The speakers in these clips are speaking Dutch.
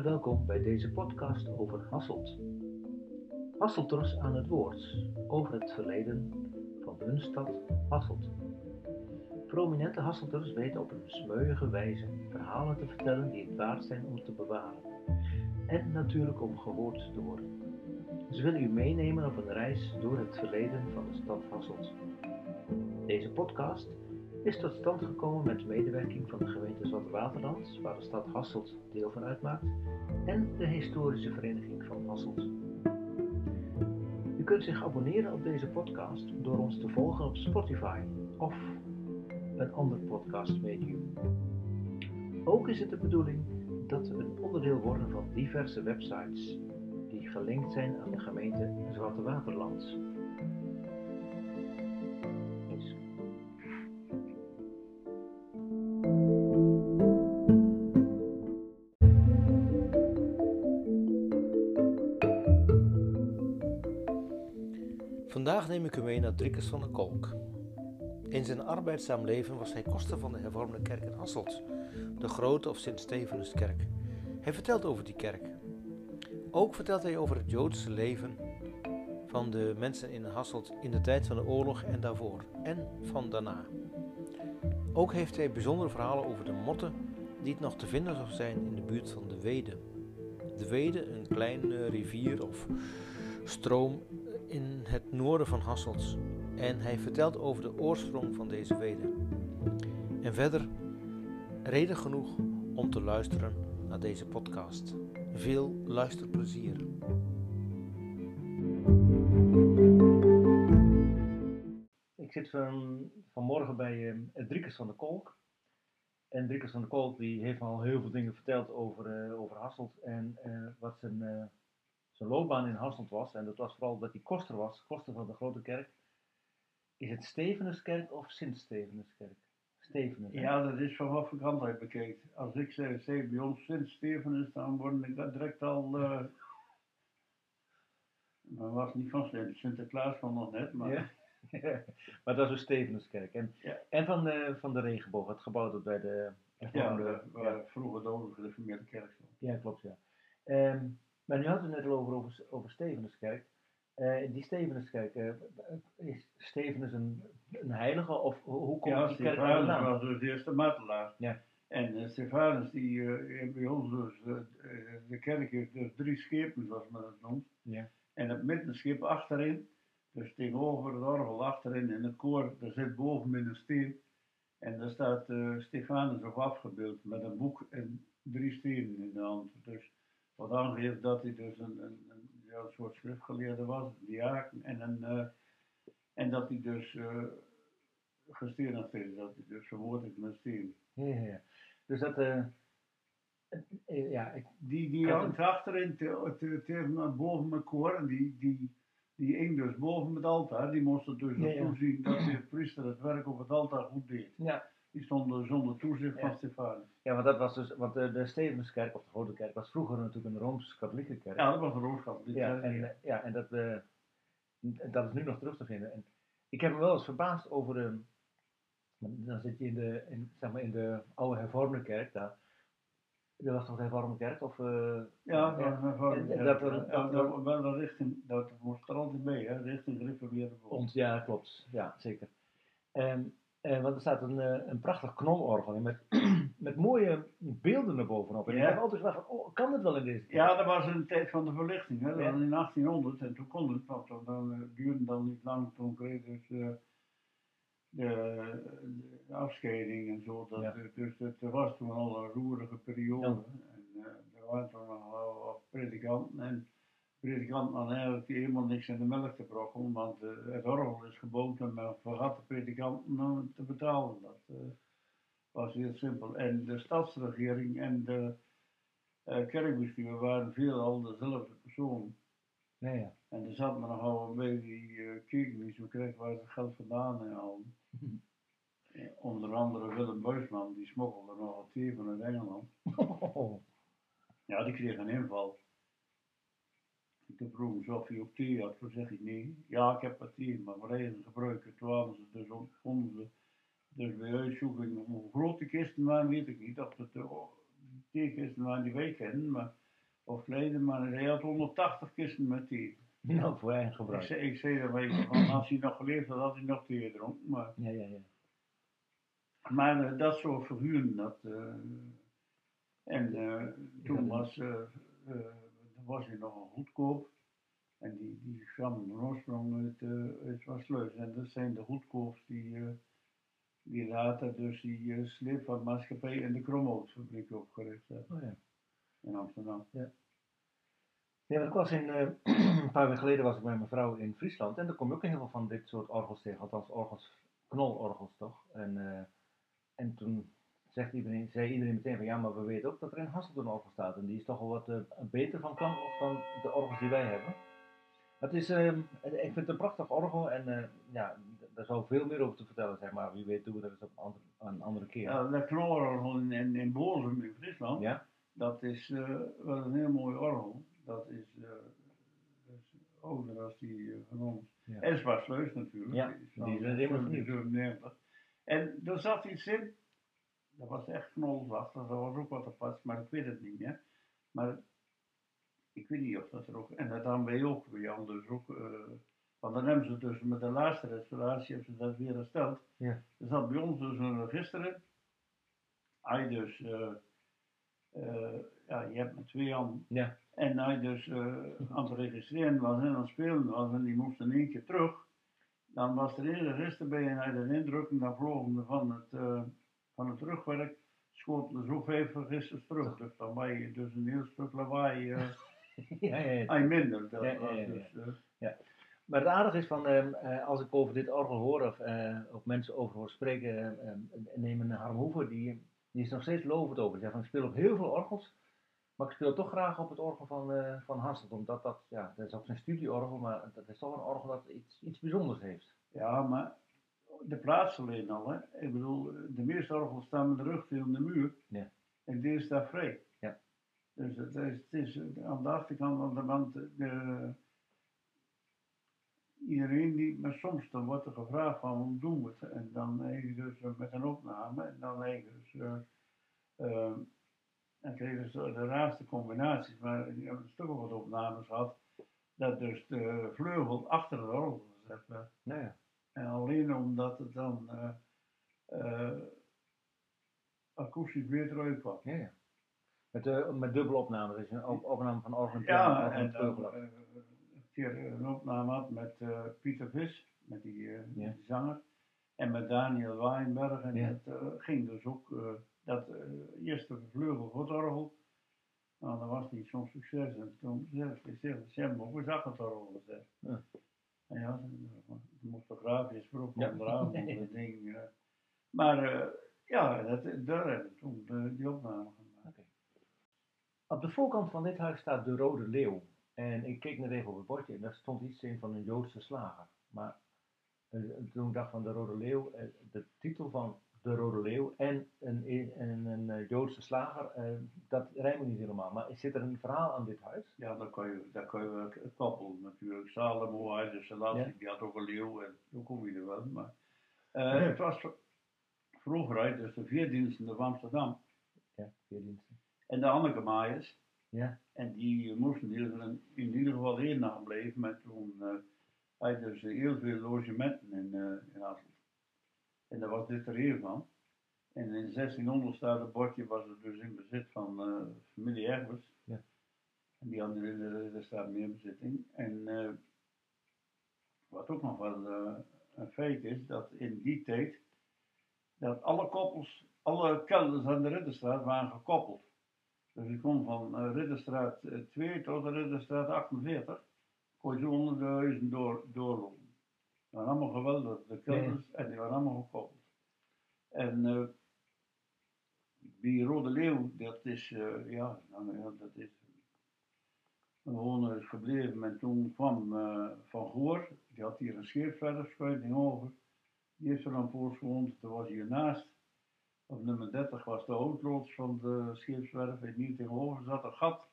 welkom bij deze podcast over Hasselt. Hasselters aan het woord over het verleden van hun stad Hasselt. Prominente Hasselters weten op een smeuïge wijze verhalen te vertellen die het waard zijn om te bewaren. En natuurlijk om gehoord te worden. Ze willen u meenemen op een reis door het verleden van de stad Hasselt. Deze podcast is tot stand gekomen met medewerking van de gemeente Zwartewaterland, waar de stad Hasselt deel van uitmaakt, en de historische vereniging van Hasselt. U kunt zich abonneren op deze podcast door ons te volgen op Spotify of een ander podcastmedium. Ook is het de bedoeling dat we een onderdeel worden van diverse websites die gelinkt zijn aan de gemeente Zwartewaterland. Vandaag neem ik u naar van de Kolk. In zijn arbeidzaam leven was hij koster van de hervormde kerk in Hasselt, de grote of Sint-Stevenuskerk. Hij vertelt over die kerk. Ook vertelt hij over het Joodse leven van de mensen in Hasselt in de tijd van de oorlog en daarvoor en van daarna. Ook heeft hij bijzondere verhalen over de motten die het nog te vinden zou zijn in de buurt van de Wede. De Wede, een kleine rivier of stroom in het noorden van Hasselt. En hij vertelt over de oorsprong van deze Wede. En verder reden genoeg om te luisteren naar deze podcast. Veel luisterplezier. Ik zit van, vanmorgen bij uh, Driekes van de Kolk. En Driekes van de Kolk die heeft al heel veel dingen verteld over, uh, over Hasselt en uh, wat zijn, uh, zijn loopbaan in Hasselt was. En dat was vooral dat hij koster was, koster van de grote kerk. Is het Stevenuskerk of Sint-Stevenuskerk? Stevenus. Ja, dat is van wat voor kant hij bekijkt. Als ik zeg, zeg bij ons Sint-Stevenus, dan word ik dat direct al. Uh, maar was niet van Sint, Sinterklaas van nog net, maar. Ja. maar dat is een Stevenuskerk. En, Ja. en van, de, van de regenboog, het gebouw dat bij de. Ja, hervormde- waar, waar vroeger de gereformeerde kerk stond. Ja, klopt, ja. Ehm, maar nu hadden we het net al over, over, over Stevenuskerk. Eh, die Stevenuskerk, eh, is Stevenus een, een heilige of hoe komt Ja, die kerk aan de was dus de eerste martelaar. Ja. En uh, Stefanus, die eh, bij ons dus, eh, eh, de kerk heeft dus drie schepen, zoals men het noemt. Ja. En het middenschip achterin, dus tegenover het orgel achterin in het koor, daar zit boven een steen. En daar staat eh, Stefanus op afgebeeld met een boek en drie stenen in de hand. Dus wat aangeeft dat hij dus een, een, een, ja, een soort schriftgeleerde was, een diaken. En, een, eh, en dat hij dus uh, gestenigd is, dat hij dus vermoord is met steen. Ja, ja, ja. Dus dat, eh, eh, ja, ik, Die, die hangt achterin te, te, tegen boven mijn koor en die, die, die hing dus boven het altaar. Die moest er dus Ja, toezien dat de priester het werk op het altaar goed deed. ja, Die stond dus zonder toezicht van Stefanus. Ja, want dat was dus, want de, de Stevenuskerk of de Grote Kerk was vroeger natuurlijk een Rooms-Katholieke kerk. Ja, dat was een rooskap. Ja, en, eh, ja, en dat, eh, dat is nu nog terug te vinden. En ik heb me wel eens verbaasd over de. Dan zit je in de, in, zeg maar in de oude hervormde kerk daar. Dat was toch de hervormde kerk? Of, eh, ja, dat ja. was een En- en dat, dat dat, er- dat, wel een richting, dat moest er altijd mee, hè, richting gereformeerde volk. Ons, ja, klopt. Ja, zeker. En, en, want er staat een, eh, een prachtig knolorgel in met, met mooie beelden erbovenop. En Ja. ik heb altijd gedacht van, oh, kan het wel in deze kerk? Ja, dat was in de tijd van de verlichting, hè. dat Ja. was in 1800 en toen kon het, want dan, eh, duurde dan niet lang, toen kreeg dus eh, de, de afscheiding en zo. Dat, Ja. eh, Dus het was toen al een roerige periode. En eh, er waren toen nog wel wat predikanten en predikanten hadden eigenlijk helemaal niks in de melk te brokken, want eh, het orgel is gebouwd en men vergat de predikanten om te betalen. Dat eh, was heel simpel. En de stadsregering en de eh, kerkbestuur waren veelal dezelfde persoon. Nee, ja. En er zat me nogal een beetje die uh, die zo kreeg waar ze het geld vandaan en al. Eh, Onder andere Willem Buisman, die smokkelde nogal thee vanuit Engeland. Ja, die kreeg een inval. Ik heb vroeg of hij ook thee had, toen zeg ik nee. Ja, ik heb wat thee, maar voor eigen gebruik. Toen hadden ze dus vonden ze dus bij uitzoeking hoe groot de kisten waren, weet ik niet. Of het de theekisten waren die wij kennen, maar of geleden, maar hij had 180 kisten met thee. Nou, voor eigen Ik gebruik. zei, ik zei dat even van, als hij nog geleefd had, had hij nog thee gedronken. Maar, Ja, ja, ja. maar eh, dat soort figuren, dat... eh, en eh, toen was, was hij nog een goedkoop. En die, die kwam van oorsprong uit, eh uit Wasluis. En dat zijn de goedkoops die, eh, die later dus die uh, sleepvaartmaatschappij in de Kromhoutfabriek opgericht hebben Oh, ja. in Amsterdam. Ja, want ik was in, eh, een paar weken geleden was ik met mijn vrouw in Friesland en daar kom je ook heel veel van dit soort orgels tegen, althans orgels, knolorgels toch? En, eh, en toen zegt iedereen, zei iedereen meteen van ja, maar we weten ook dat er een orgel staat en die is toch wel wat eh, beter van klank dan de orgels die wij hebben. Het is, ehm, ik vind het een prachtig orgel en eh, ja, daar zou veel meer over te vertellen zijn, maar wie weet doen we dat eens op een andere, een andere keer. Ja, dat knororgel in, in, in Friesland, Ja? dat is eh, wel een heel mooi orgel. Dat is, is ouder als die van ons. Ja. En Zwartsleus natuurlijk. Ja, is die van zijn helemaal vernieuwd. 97. En er zat iets in, dat was echt knolzacht, dat was ook wat apart, maar ik weet het niet meer. Maar ik weet niet of dat er ook, en dat dan wij ook, bij Jan dus ook, eh, want dan hebben ze dus met de laatste restauratie, hebben ze dat weer hersteld. Ja. Er zat bij ons dus een register in. Hij dus, eh, eh, ja, je hebt met twee handen. Ja. En hij dus aan het registreren was en aan het spelen was en die moest in één keer terug. Dan was er één register bij en hij dat indrukken, dan vlogen er van het, van het terugwerk, schoten er zo vijf registers terug. Dus dan was je dus een heel stuk lawaai, eh ja, ja, ja. hij minder. Dat Ja, ja, ja, ja. dus, eh, Maar het aardige is van, ehm, eh, als ik over dit orgel hoor of, eh, of mensen over hoor spreken, eh, ehm, neem een Harm Hoever, die, die is nog steeds lovend over. Die zegt van, ik speel op heel veel orgels, maar ik speel toch graag op het orgel van, eh van Hasselt, omdat dat, ja, dat is ook zijn studieorgel, maar dat is toch een orgel dat iets, iets bijzonders heeft. Ja, maar de plaats alleen al, hè. Ik bedoel, de meeste orgels staan met de rug tegen de muur. Ja. En die staat vrij. Ja. Dus het is, het is eh, aan de achterkant van de wand, de, iedereen die, maar soms dan wordt er gevraagd van hoe doen we het? En dan eigenlijk dus eh, met een opname, en dan eigenlijk dus, eh, eh, dan kregen ze de raarste combinaties, maar ik heb een stuk of wat opnames gehad, dat dus de vleugel achter de orgel gezet werd. Nou ja, En alleen omdat het dan eh eh, akoestisch beter uitkwam. ja, ja. Met, eh, met dubbele opnames, dus een op- opname van orgel en Ja, en dan een keer een opname had met Pieter Vis, met die, met Ja. die zanger, en met Daniel Weinberg. En Ja. dat ging dus ook, dat eerste vleugel voor het orgel, nou dat was niet zo'n succes. En toen zei ik, ze hebben ook eens achter het orgel. Ja. Ja, grafisch voor op Ja. onderaan, Nee. dat ding. eh. maar eh, ja, dat, daar hebben we toen eh, die opname gemaakt. Op de voorkant van dit huis staat de Rode Leeuw. En ik keek net even op het bordje en daar stond iets in van een Joodse slager. Maar eh, toen ik dacht van de Rode Leeuw, eh, de titel van de Rode Leeuw en een, en een eh, Joodse slager, eh, dat rijmt niet helemaal. Maar zit er een verhaal aan dit huis? Ja, dat kan je, dat kan je koppelen natuurlijk. Salomo, hij de Selassie, Ja. die had ook een leeuw en zo kom je er wel. Maar eh, het was vroeger uit, dus de veerdiensten van Amsterdam Ja, vier diensten. en de Anneke Maaiers. Ja, En die moesten hier in, in ieder geval één nacht blijven, maar toen had je dus heel veel logementen in, eh in Hasselt. En daar was dit er één van. En in 1600 staat het bordje, was het dus in bezit van eh, familie Egbers. Ja. En die hadden in de, er staat meer bezitting. En eh, wat ook nog wel eh, een feit is, dat in die tijd, dat alle koppels, alle kelders aan de Ridderstraat waren gekoppeld. Dus je kon van Ridderstraat eh, 2 tot de Ridderstraat 48, kon je onder de huizen door, doorlopen. Die waren allemaal geweldig, de kelders, en die waren allemaal gekoppeld. En eh die Rode Leeuw, dat is, eh, ja, nou ja, dat is gewoon is gebleven. En toen kwam eh, Van Goor, die had hier een scheepswerfschuiting over. Die heeft er dan voor gewoond, toen was hiernaast. Op nummer 30 was de hoofdloods van de scheepswerf. En hier tegenover zat een gat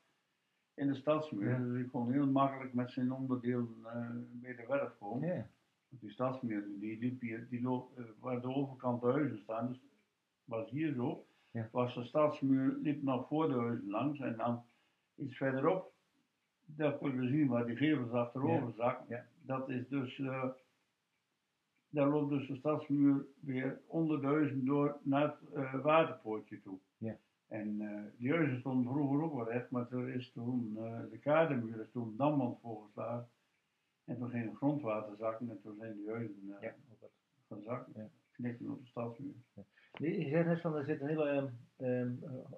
in de stadsmuur. Ja. Dus ik kon heel makkelijk met zijn onderdelen eh bij de werf komen. ja. Die stadsmuur, die liep hier, die loopt, eh, waar de overkant de huizen staan, dus was hier zo. Ja. Was de stadsmuur, liep nog voor de huizen langs en dan iets verderop, daar kunnen we zien waar die gevels achterover zakken. Ja. Dat is dus, eh, daar loopt dus de stadsmuur weer onder de huizen door naar het eh, waterpoortje toe. Ja. En eh die huizen stonden vroeger ook wel recht, maar er is toen, de kadermuur is toen damwand voorgeslagen. En toen ging het grondwater zakken en toen zijn die huizen eh, Ja, ook wat. gaan zakken. Ja. Knikken op de stadsmuur. Je je zegt net van er zit een hele eh,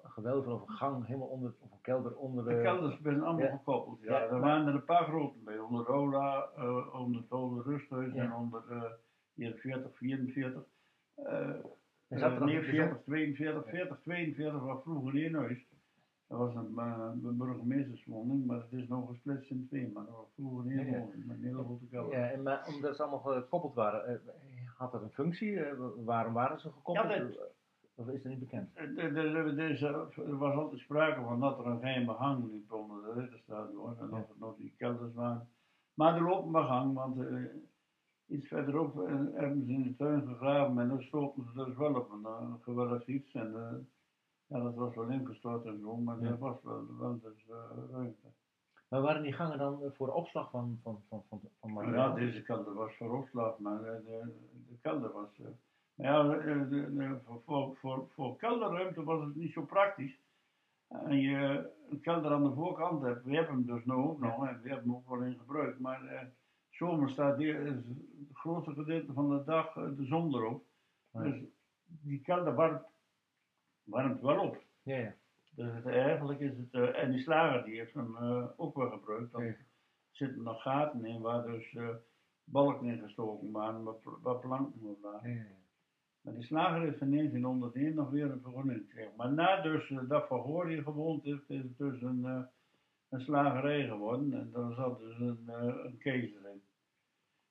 gewelf of een gang helemaal onder, of een kelder onder De de. kelders zijn allemaal ja. gekoppeld. Ja. Ja, er waren er een paar grote bij. Onder Rola, eh, onder het Oude Rusthuis en onder uh, hier 40, 44. eh En zat er eh, nog nee, een 40, 42, 40, 42 was vroeger één huis. Dat was een, uh, een burgemeesterswoning, maar het is nog gesplitst in twee. Maar dat was vroeger één Ja, ja. een hele grote kelder. Ja, en maar omdat ze allemaal gekoppeld waren, eh, had dat een functie? Eh, waarom waren ze gekoppeld? Ja, dat- Of is dat niet bekend? Er, was altijd sprake van dat er een geheime gang liep onder de Ritterstadion. En of het nog die kelders waren. Maar er loopt maar gang, want iets verderop eh, hebben ze in de tuin gegraven en dan stoten ze dus wel op een uh, geweldig iets. En ja, dat was wel ingestort en zo, maar Ja. er was wel, dus uh, ruimte. Maar waren die gangen dan voor opslag van, van, van, van, van materiaal? ja, deze kelder was voor opslag, maar eh, de, de kelder was. eh, maar ja, de, de, de- voor, voor, voor, kelderruimte was het niet zo praktisch. En je een kelder aan de voorkant hebt, we hebben hem dus nu ook nog en we hebben hem ook wel in gebruik. Maar eh zomer staat hier, het grootste gedeelte van de dag eh, de zon erop. Ja. Dus die kelder warmt, warmt wel op. Ja, ja. Dus het, eigenlijk is het, eh, en die slager die heeft hem eh, ook wel gebruikt. Dan Ja. zitten nog gaten in waar dus eh, balken in gestoken waren, waar, waar planken op lagen. ja, ja. Maar die slager heeft in 1901 nog weer een vergunning gekregen. Maar na dus dat Van Goor hier gewoond heeft, is het dus een, een slagerij geworden. En daar zat dus een, een kezer in.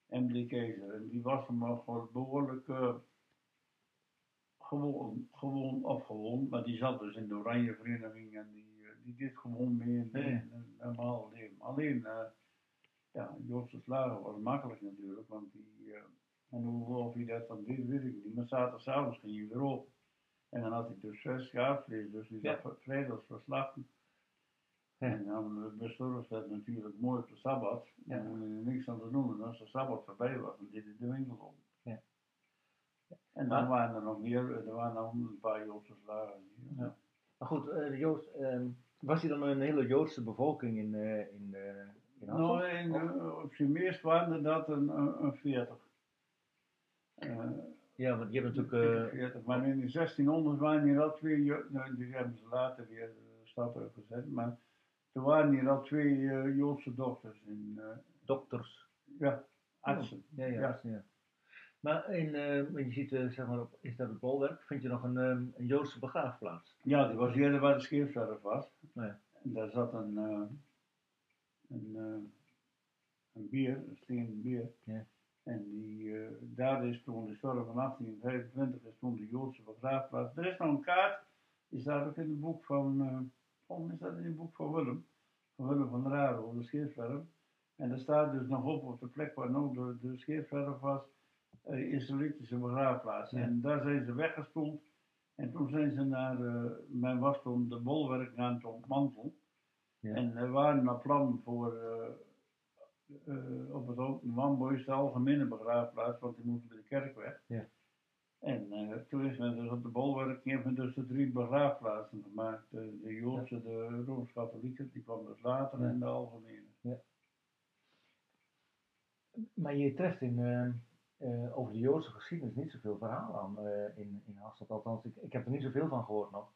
Emily Kezer. En die was hem nog wel behoorlijk eh, gewoon, gewoon afgewoond. Maar die zat dus in de Oranje Vereniging en die, eh, die deed gewoon mee in ja. een normaal leven. Alleen, eh ja, Joodse slager was makkelijk natuurlijk, want die... eh, en hoe of hij dat dan deed, weet ik niet. Maar zaterdagavond ging hij weer op. En dan had hij dus zes schaapvlees, dus die Ja. zat vrijdags verslachten. Ja. En dan bezorgde het natuurlijk mooi op de Sabbat. Ja. Dan moet je er niks aan te doen. En als de Sabbat voorbij was, dan deed hij de winkel op. En dan waren er nog meer, er waren nog een paar Joodse hier. Ja. Maar goed, eh, ehm, was hij dan een hele Joodse bevolking in, eh in, eh in? Nou, in, eh, op zijn meest waren er dat een, een, een 40. Eh, Ja, want je hebt natuurlijk... eh, 40. Maar in de 1600 waren hier al twee, Jo- nou, die hebben ze later weer de stad uitgezet, maar er waren hier al twee eh, Joodse dochters in, eh, dokters. ja, artsen. Ja, ja. Ja. artsen, ja. Maar in, want je ziet, eh, zeg maar, op, is dat het bolwerk, vind je nog een, ehm, een Joodse begraafplaats. Ja, die was eerder waar de scheepswerf was. Ja. En daar zat een, eh, een, een bier, een stenen bier. Ja. En die, daar is toen de storm van 1825 is toen de Joodse begraafplaats. Er is nog een kaart, die staat ook in het boek van, oh, is dat in het boek van Willem, van Willem van Raro, de scheepswerf. En daar staat dus nog op, op de plek waar nog de, de scheepswerf was, uh, Israëlitische begraafplaats. Ja. En daar zijn ze weggestoeld. En toen zijn ze naar, eh, men was toen de bolwerk aan het ontmantelen. Ja. En er waren een plan voor eh, eh, op het Wambois de algemene begraafplaats, want die moest bij de kerk weg. Ja. En eh, toen is men dus op de bolwerk heeft men dus de drie begraafplaatsen gemaakt. De, de Joodse, de Rooms-Katholieke, die kwam dus later en de algemene. Maar je treft in, eh, over de Joodse geschiedenis niet zoveel verhaal aan eh, in, in Hasselt. Althans, ik, ik heb er niet zoveel van gehoord nog.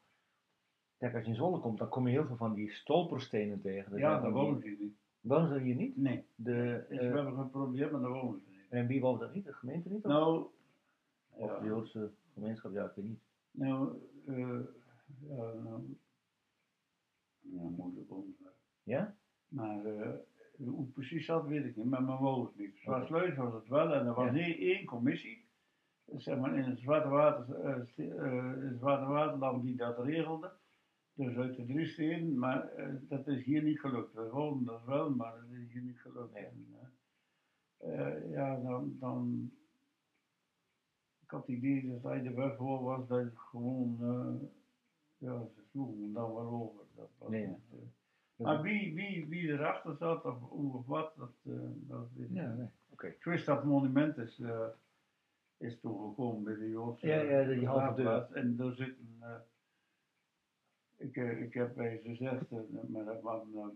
Kijk, als je in Zwolle komt, dan kom je heel veel van die stolperstenen tegen. Ja, daar wonen ze niet. Wonen ze hier niet? Nee, De, dus eh, we hebben geen probleem, maar daar wonen ze niet. en wie woont er niet? De gemeente niet? Of, Nou, of ja. de Joodse gemeenschap? Ja, ik weet niet. Nou, eh ja, nou, ja, moeilijk onderwerp. Ja? Maar eh, hoe het precies zat, weet ik niet. Maar mijn woon het niet. Zwaartsleus was het wel. En er was Ja. één, commissie. Zeg maar in het Zwarte, Water, eh, eh, het Zwarte Waterland die dat regelde. Dus uit de drie steden. Maar eh, dat is hier niet gelukt. We wonen dat wel, maar dat is hier niet gelukt. Nee. En, ja, dan, dan. Ik had het idee dat hij er wel voor was dat het gewoon. ja, ze sloegen dan wel over. Dat was Nee, ja. niet, Maar wie, wie, wie erachter zat of hoe of wat, dat, eh, dat weet ik Ja, niet. nee. Ik wist dat het monument is, eh, is toegekomen bij de Joodse Ja, ja, die halve. En daar zit een, eh, ik, ik heb bij ze gezegd, maar dat was uh,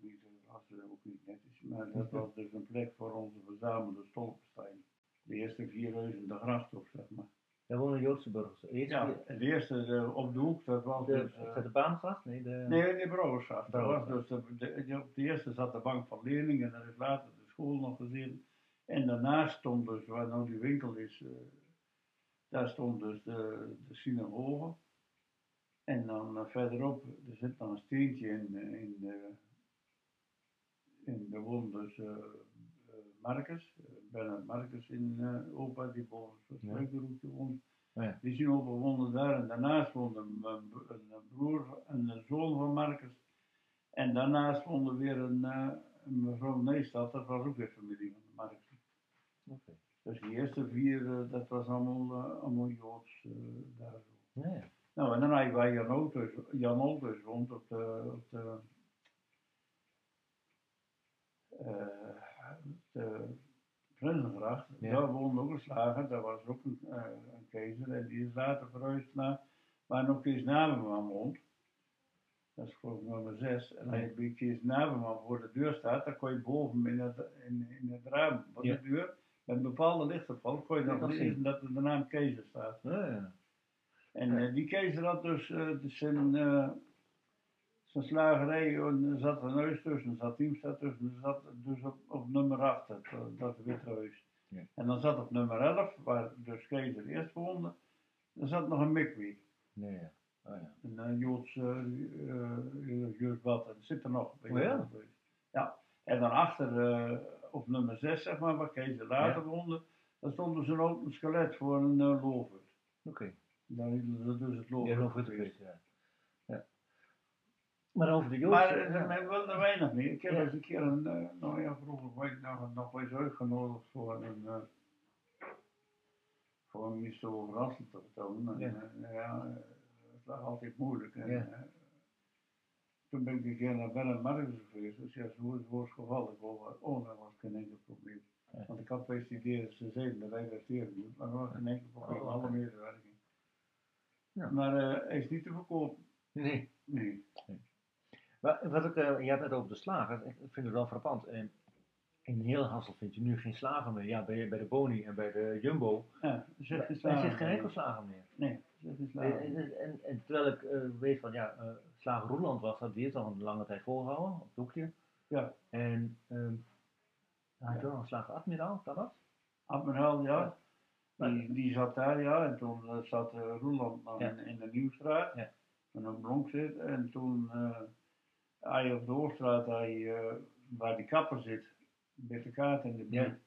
niet, dat was eh, ook niet netjes, maar dat was dus een plek voor onze verzamelde stolpenstein. De eerste vier huizen de gracht op, zeg maar. Daar wonen Joodse burgers. Eerst Ja, de eerste eh, op de hoek, dat was de, dus... eh, de baangracht? Nee, de... Nee, de Brouwersgracht. Dat was dus de, de, de- op de eerste zat de bank van leerlingen en daar is later de school nog gezien. En daarnaast stond dus, waar nou die winkel is, eh, daar stond dus de, de synagoge. En dan eh, verderop, er zit nog een steentje in, eh, in de, in de woon dus eh eh, Marcus, eh, Bernard Marcus in eh opa, die boven het Ja. Struikenroetje woont. Ja. Die zien opa woonde daar en daarnaast woonde een, broer en een zoon van Marcus. En daarnaast woonde weer een, eh, een mevrouw Neestad, dat was ook weer familie van de Marcus. Oké. Dus die eerste vier, dat was allemaal, allemaal Joods daar zo. Ja, ja. Nou, en dan had je waar Jan Olthuis, Jan Olthuis woont op de, op de, de Prinsengracht. Ja. Daar woonde ook een slager, daar was ook een, eh, een keizer. En die is later verhuisd naar waar ook Kees Naberman woont. Dat is geloof ik nummer 6. En als je bij Kees Naberman voor de deur staat, dan kon je boven in het, in, in het raam van Ja. de deur, met een bepaalde lichtopval, kon je Ja, dan lezen dat er de naam Keizer staat. Ja, ja. En Ja. eh, die keizer had dus, eh, dus zijn, eh, zijn slagerij, en er zat een huis tussen, er zat Teamstad tussen, er zat dus op, op nummer 8, dat, dat witte huis. Ja. En dan zat op nummer 11, waar dus keizer eerst woonde, er zat nog een mikwie, Ja, ja. Oh, ja. een eh, Joods, eh, eh, Joods bad, en dat zit er nog bij Oh ja? Ja, en dan achter, eh, op nummer 6, zeg maar, waar keizer later woonde, daar stond dus een open skelet voor een uh. Oké. Daar hielden ze dus het lover. Ja, nog goed geweest, ja. Maar over de Joodse... Maar eh, ja. men wilde weinig meer. Ik heb Ja. eens een keer een, eh, nou ja, vroeger was ik nog, nog wel eens uitgenodigd voor een, eh, voor een mister over Hasselt te vertellen. En, Ja. eh, ja, het was altijd moeilijk. En, Ja. toen ben ik een keer naar Bernard Marcus geweest. Dus ja, zo is het geval. Ik wou, oh, dat was geen enkel probleem. Ja. Want ik had idee dat ze zeiden dat werd tegengehouden. Maar dat was geen enkel probleem. Oh, Alle medewerking. Ja. Maar hij is niet te verkopen. Nee. Nee. Maar wat ik, eh, je hebt het over de slager, ik vind het wel frappant. Eh, in heel Hasselt vind je nu geen slager meer. Ja, bij, bij de Boni en bij de Jumbo. Ja, er zit geen er zit enkel slager meer. Nee, er zit geen En, slager en, en, en terwijl ik eh, weet van, ja, eh slager Roeland was dat, die heeft al een lange tijd volgehouden, op het hoekje. Ja. En ehm hij had nog een slager Admiraal, kan dat? Admiraal, ja. Ja. Die, die zat daar, ja. En toen zat uh, Roeland nog Ja. in, in de Nieuwstraat. Ja. En op Blonk zit. En toen, hij op de Hoogstraat, hij, eh, waar die kapper zit, met de kaart in de buurt, Ja.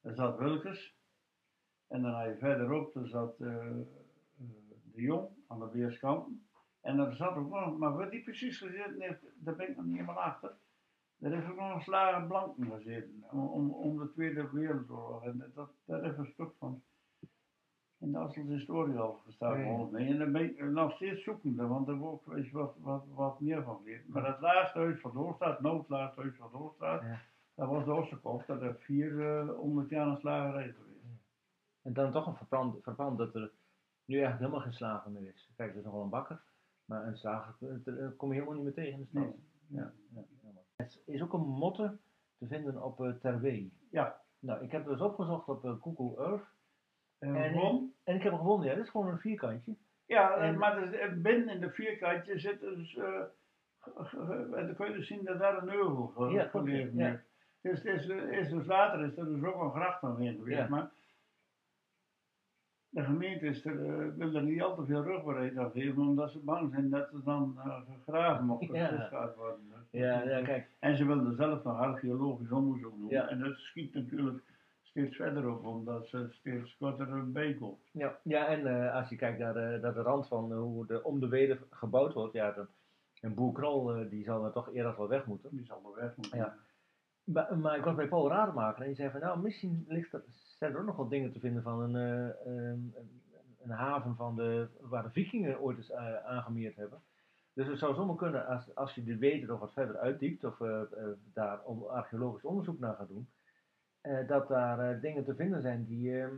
daar zat Wilkes. En dan had je verderop, daar zat eh, eh, de Jong aan de weerskanten. En daar zat ook nog, maar waar die precies gezeten heeft, daar ben ik nog niet helemaal achter. Er is ook nog een slager blanken gezeten, om, om, om de Tweede Wereldoorlog. En dat, daar is een stuk van in de Asselse historie al gestaan volgens mij. En daar ben ik nog steeds zoekende, want er wil ik eens wat, wat, wat meer van weten. Maar het laatste huis van Doorstraat, nou het laatste huis van Doorstraat, Ja. dat was de Ossekop. Dat heeft eh, honderd jaar een slagerij geweest. En dan toch een verbrand, verbrand dat er nu eigenlijk helemaal geen slager meer is. Kijk, er is nog wel een bakker, maar een slager eh, eh, kom je helemaal niet meer tegen in de stad. Nee. Ja. Het is ook een motte te vinden op uh, Terwee. Ja. Nou, ik heb dus opgezocht op uh, Google Earth. En, En, ik heb hem gevonden, ja, dit is gewoon een vierkantje. Ja, en- maar binnen in de vierkantje zit dus, eh, ge- en dan kun je dus zien dat daar een euvel Ja, gelegen ja. Dus, is, is dus later is er dus ook een gracht omheen geweest. Ja. Maar de gemeente is er, eh, wil er niet al te veel rugbaarheid aan geven, omdat ze bang zijn dat ze dan eh, gegraven of Ja. worden. Ja, dat ja, kijk. En ze wilden zelf nog archeologisch onderzoek doen. Ja. En dat schiet natuurlijk steeds verder op, omdat ze steeds korter bijkomt. Ja, ja en eh, als je kijkt naar de, naar de rand van eh, hoe de, om de weder gebouwd wordt, ja, dan, een boer Krol eh, die zal er toch eerder wel weg moeten. Die zal er weg moeten. Ja. Maar, maar ik was bij Paul Rademaker en die zei van nou, misschien ligt er, zijn er ook nog wel dingen te vinden van een, eh, een, een, een haven van de, waar de vikingen ooit eens eh, aangemeerd hebben. Dus het zou zomaar kunnen, als, als je de Wede nog wat verder uitdiept, of eh, eh, daar on- archeologisch onderzoek naar gaat doen, eh, dat daar eh, dingen te vinden zijn die ehm,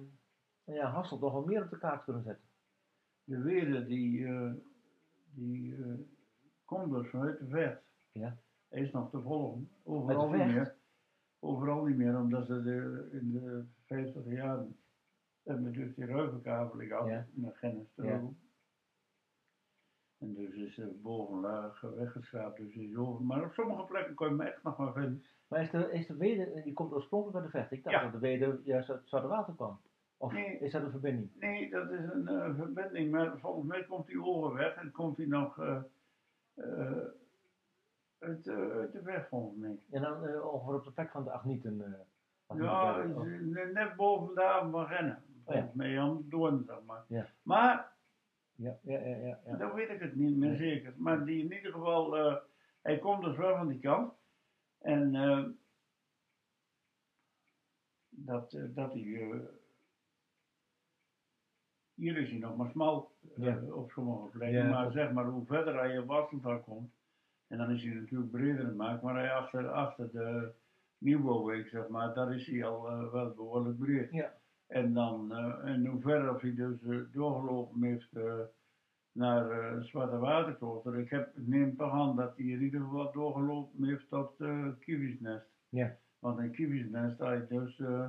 ja, Hasselt nog wel meer op de kaart kunnen zetten. De Wede die, eh, die komt dus vanuit de vet. Ja. Is nog te volgen. Overal niet meer. Overal niet meer, omdat ze de, in de 50 jaren hebben dus die gehad Ja. naar Gennis En dus is de bovenlaag weggeschraapt, dus is over. Maar op sommige plekken kon je hem echt nog maar vinden. Maar is de, is de Wede, die komt oorspronkelijk uit de vecht. Ik dacht Ja. dat de Wede juist uit het Water kwam. Of Nee. is dat een verbinding? Nee, dat is een eh, verbinding, maar volgens mij komt hij overweg en komt hij nog eh, eh, uit, eh, uit de weg volgens mij. En dan eh, ongeveer op de plek van de Agnieten. eh, Ja, eh, net boven de haven van Rennen. Volgens mij het Doorn, zeg maar. Ja. Maar, ja, ja, ja, ja, ja. dan weet ik het niet meer zeker. Maar die in ieder geval, eh, hij komt dus wel van die kant. En eh, dat, eh, dat hij, eh, hier is hij nog maar smal Ja. op sommige plekken. Ja. Maar zeg maar, hoe verder hij in Wasselt komt, en dan is hij natuurlijk breder gemaakt, maar hij achter, achter de Nieuwbouwweek, zeg maar, daar is hij al wel behoorlijk breed. Ja. En dan, in hoeverre of hij dus doorgelopen heeft naar eh Zwarte Waterklooster. Ik heb, neem toch aan dat hij in ieder geval doorgelopen heeft tot uh, Kiwisnest. Ja. Want in Kiwisnest had je dus eh,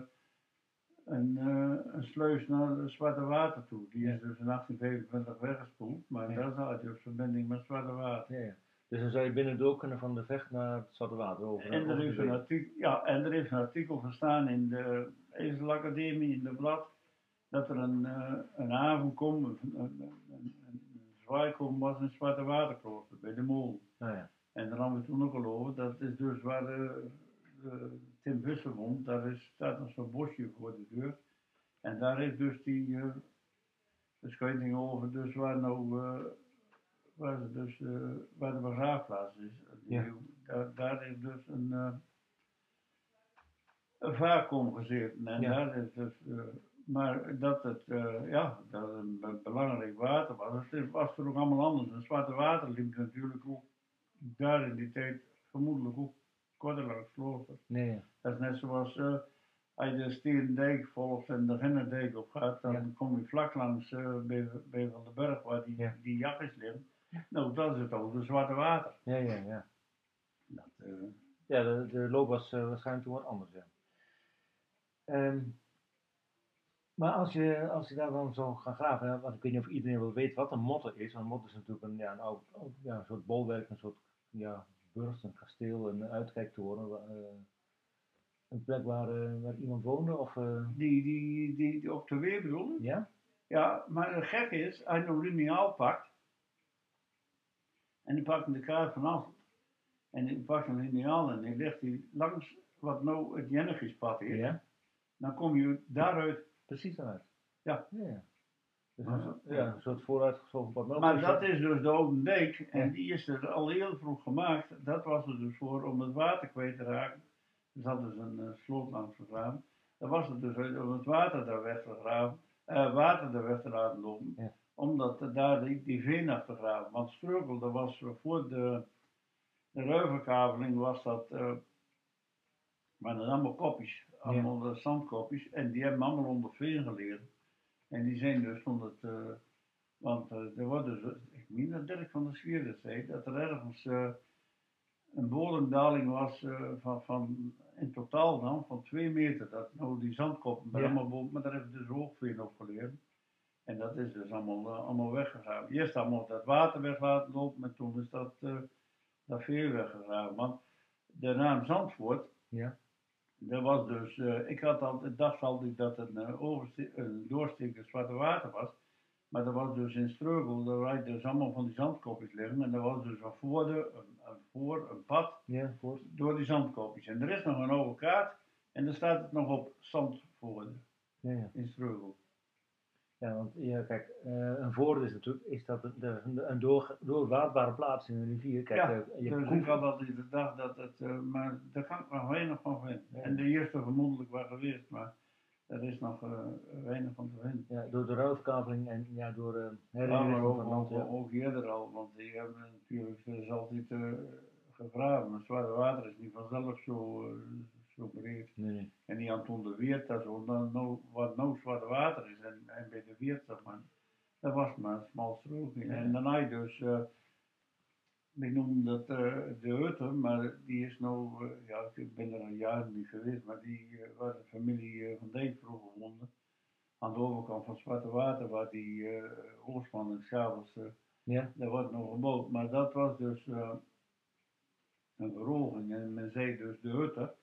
een, eh, een sluis naar het Zwarte Water toe. Die Ja. is dus in 1825 weggespoeld, maar Ja. daar zat je dus verbinding met Zwarte Water. Ja. Dus dan zou je binnen door kunnen van de vecht naar het Zwarte Water over. En er, is een artikel, ja, en er heeft een artikel gestaan in de Ezelacademie, in de blad, dat er een, eh, een avond komt, een, een, een, een, een komt was in Zwarte Waterklooster, bij de Mol. Nou ja. En daar hadden we toen ook al over, dat is dus waar de, de Tim Visser woont, daar is, staat nog zo'n bosje voor de deur. En daar heeft dus die eh beschrijving over, dus waar nou, eh, waar, ze dus, eh, waar de begraafplaats is. Die- daar, daar heeft dus een, eh een vacuüm gezeten. En Ja. daar is dus, eh, maar dat het, eh, ja, dat het een be- belangrijk water was. Het was er ook allemaal anders. Het zwarte water liep natuurlijk ook daar in die tijd vermoedelijk ook korter langs. Nee. Dat is net zoals eh, als je de Stierendijk volgt en de Rennendijk op gaat, dan Ja. kom je vlak langs eh, bij, bij Van den Berg waar die, Ja. die jachtjes liggen. Nou, dat is het ook, het zwarte water. ja, ja, ja. Dat, Ja, de, de loop was waarschijnlijk toen wat anders, ja. Ehm, maar als je, als je daar dan zo gaat graven, want ik weet niet of iedereen wel weet wat een motte is. Want een motte is natuurlijk een, ja, een, oud, ja, een soort bolwerk, een soort ja, burcht, een kasteel, een uitkijktoren. eh, een plek waar, eh, waar iemand woonde of... eh, die, die, die, die op de weer bedoel je? ja? Ja, maar het gekke is, als je een lineaal pakt, en die pakt de kaart van Asselt, en die pakt een lineaal en die legt die langs wat nou het Jennegispad is, Ja? dan kom je daaruit. Precies daaruit. Ja. Ja. Dus Ja. een, ja, een soort vooruitgeschoven pad. Maar dat is dus de Oude Dijk, en die is er al heel vroeg gemaakt. Dat was er dus voor om het water kwijt te raken. Er zat dus een uh, sloot langs gegraven. Dat was het dus uit om het water daar weg te graven, eh, water daar weg te laten lopen. Ja. Omdat er daar die, die veen af te graven. Want Strugel, dat was voor de, de ruiverkaveling was dat, eh maar dat allemaal kopjes, allemaal eh, zandkopjes. En die hebben allemaal onder veen gelegen. En die zijn dus van het, eh, want eh, er wordt dus, ik meen dat Dirk van der Schier dat zei, dat er ergens een bodemdaling was van, van, in totaal dan, van twee meter. Dat nou die zandkoppen bij Ja. allemaal boven, maar daar hebben dus hoogveen op gelegen. En dat is dus allemaal, allemaal weggegaan. Eerst allemaal dat water weg laten lopen, maar toen is dat, dat veel weggegaan. Want de naam Zandvoort, Ja. Dat was dus, eh, ik had altijd, dacht altijd dat het een, overste- een doorstekend zwarte water was. Maar dat was dus in Streugel, daar waren dus allemaal van die zandkopjes liggen. En dat was dus een voorde, een, een voor, een pad Ja, voor. door die zandkopjes. En er is nog een oude kaart en daar staat het nog op Zandvoorde Ja, ja. in Streugel. Ja, want ja, kijk, eh, een voordeel is natuurlijk is dat de- een, door, doorwaadbare plaats in een rivier. Kijk, Ja, eh, je dus koe- ik had altijd gedacht dat het, eh, maar daar kan ik nog weinig van vinden. Ja. En de eerste vermoedelijk wel geweest, maar er is nog weinig van te vinden. Ja, door de ruilverkaveling en ja, door uh, Ja, van land. ook, Ja. ook eerder al, want die hebben natuurlijk, is altijd eh, gegraven. Het Zwarte Water is niet vanzelf zo, zo breed. Nee. En die Anton de Weert, dat zo, dan, nou, wat nou Zwarte Water is, en, en bij de Weert, zeg maar, dat was maar een smal strookje. Ja. En dan had je dus, eh ik noemde dat eh, de Hutte, maar die is nou, eh, ja, ik ben er al jaren niet geweest, maar die, waar de familie van Dijk vroeger woonde, aan de overkant van Zwarte Water, waar die Oostman en Schabels, eh, Ja, daar wordt nog gebouwd. Maar dat was dus een verhoging en men zei dus de Hutte.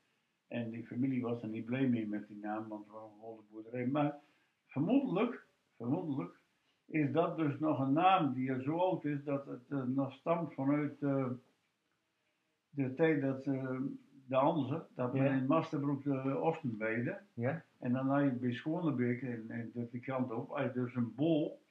En die familie was er niet blij mee met die naam, want het was een behoorlijk boerderij. Maar vermoedelijk, vermoedelijk is dat dus nog een naam die er zo oud is dat het eh, nog stamt vanuit eh, de tijd dat eh, de Anze, dat men Ja. in Masterbroek de Osten weide. ja, En dan had je bij Schonebeek, en, en dat die kant op, had je dus een bol.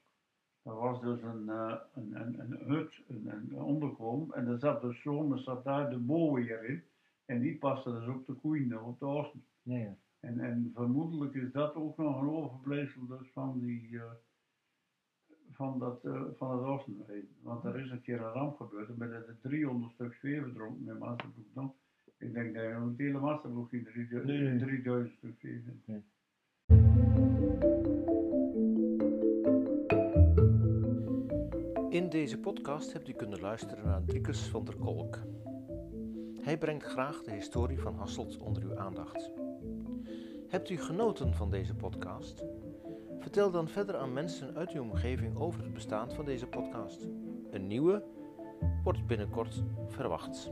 Dat was dus een, een, een, een hut, een, een. En er zat dus zomer, zat daar de bol weer in. En die paste dus op de koeien, op de osten. ja, ja. En, en vermoedelijk is dat ook nog een overblijfsel dus van die, eh, van dat, eh, van het Oostenrijk. Want er is een keer een ramp gebeurd, en met de 300 stuk veer verdronken met Masterbroek nog. Ik denk dat je het hele Masterbroek in 3000 Nee, nee. 3000 stuk veer vindt. In deze podcast hebt u kunnen luisteren naar Driekus van der Kolk. Hij brengt graag de historie van Hasselt onder uw aandacht. Hebt u genoten van deze podcast? Vertel dan verder aan mensen uit uw omgeving over het bestaan van deze podcast. Een nieuwe wordt binnenkort verwacht.